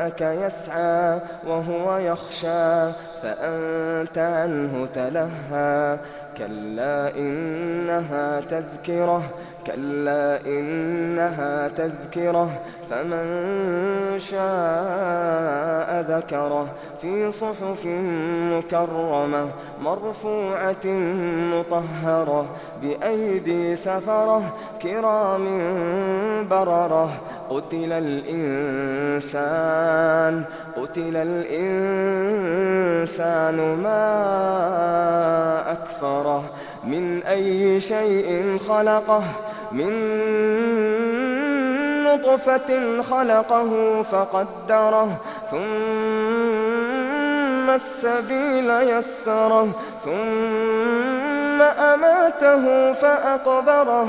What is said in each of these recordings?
جاءك يسعى وهو يخشى فأنت عنه تلهى. كلا إنها تذكرة كلا إنها تذكرة فمن شاء ذكره. في صحف مكرمة مرفوعة مطهرة بأيدي سفرة كرام بررة. قتل الإنسان قتل الإنسان ما أكفره. من أي شيء خلقه؟ من نطفة خلقه فقدره. ثم السبيل يسره. ثم أماته فأقبره.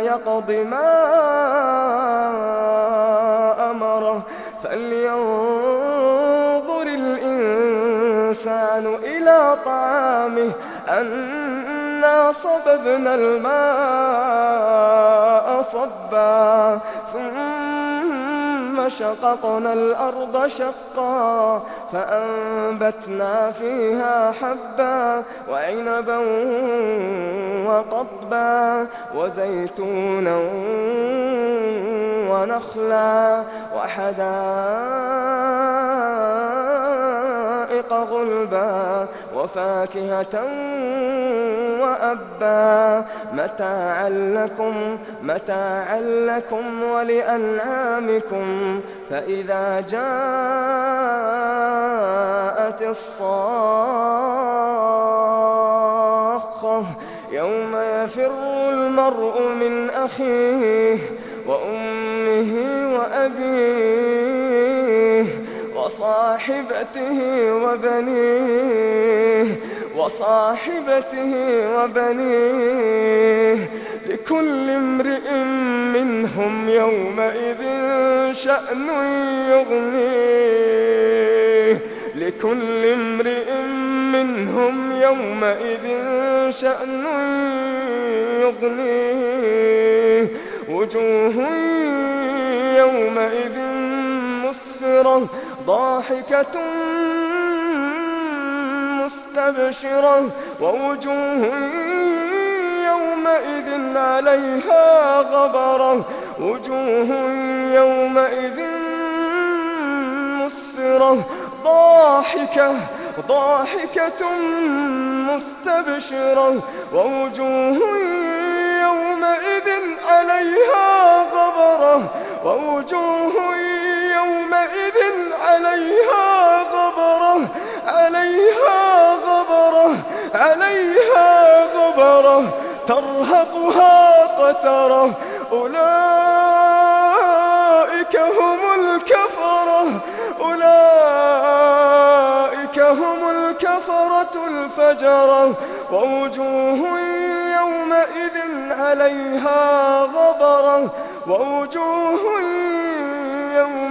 يقض ما أمره. فلينظر الإنسان إلى طعامه. أنا صببنا الماء صبا. ثم شققنا الأرض شقا فأنبتنا فيها حبا وعنبا وقضبا وزيتونا ونخلا وحدائق غلبا وفاكهة وأبا. متاعا لكم متاعا لكم ولأنعامكم. فإذا جاءت الصاخة يوم يفر المرء من أخيه وأمه وأبيه وصاحبته وبنيه وصاحبته وبنيه. لكل امرئ منهم يومئذ شأن يغنيه. لكل امرئ منهم يومئذ شأن يغنيه. وجوه يومئذ مسفرة ضاحكة مستبشرة ووجوه يومئذ عليها غبرة. وجوه يومئذ مسفرة. ضاحكة ضاحكة مستبشرة. ووجوه يومئذ عليها غبرة. ووجوه عليها غبرة عليها غبرة عليها غبرة ترهقها قترة أولئك هم الكفرة أولئك هم الكفرة الفجرة ووجوه يومئذ عليها غبرة ووجوه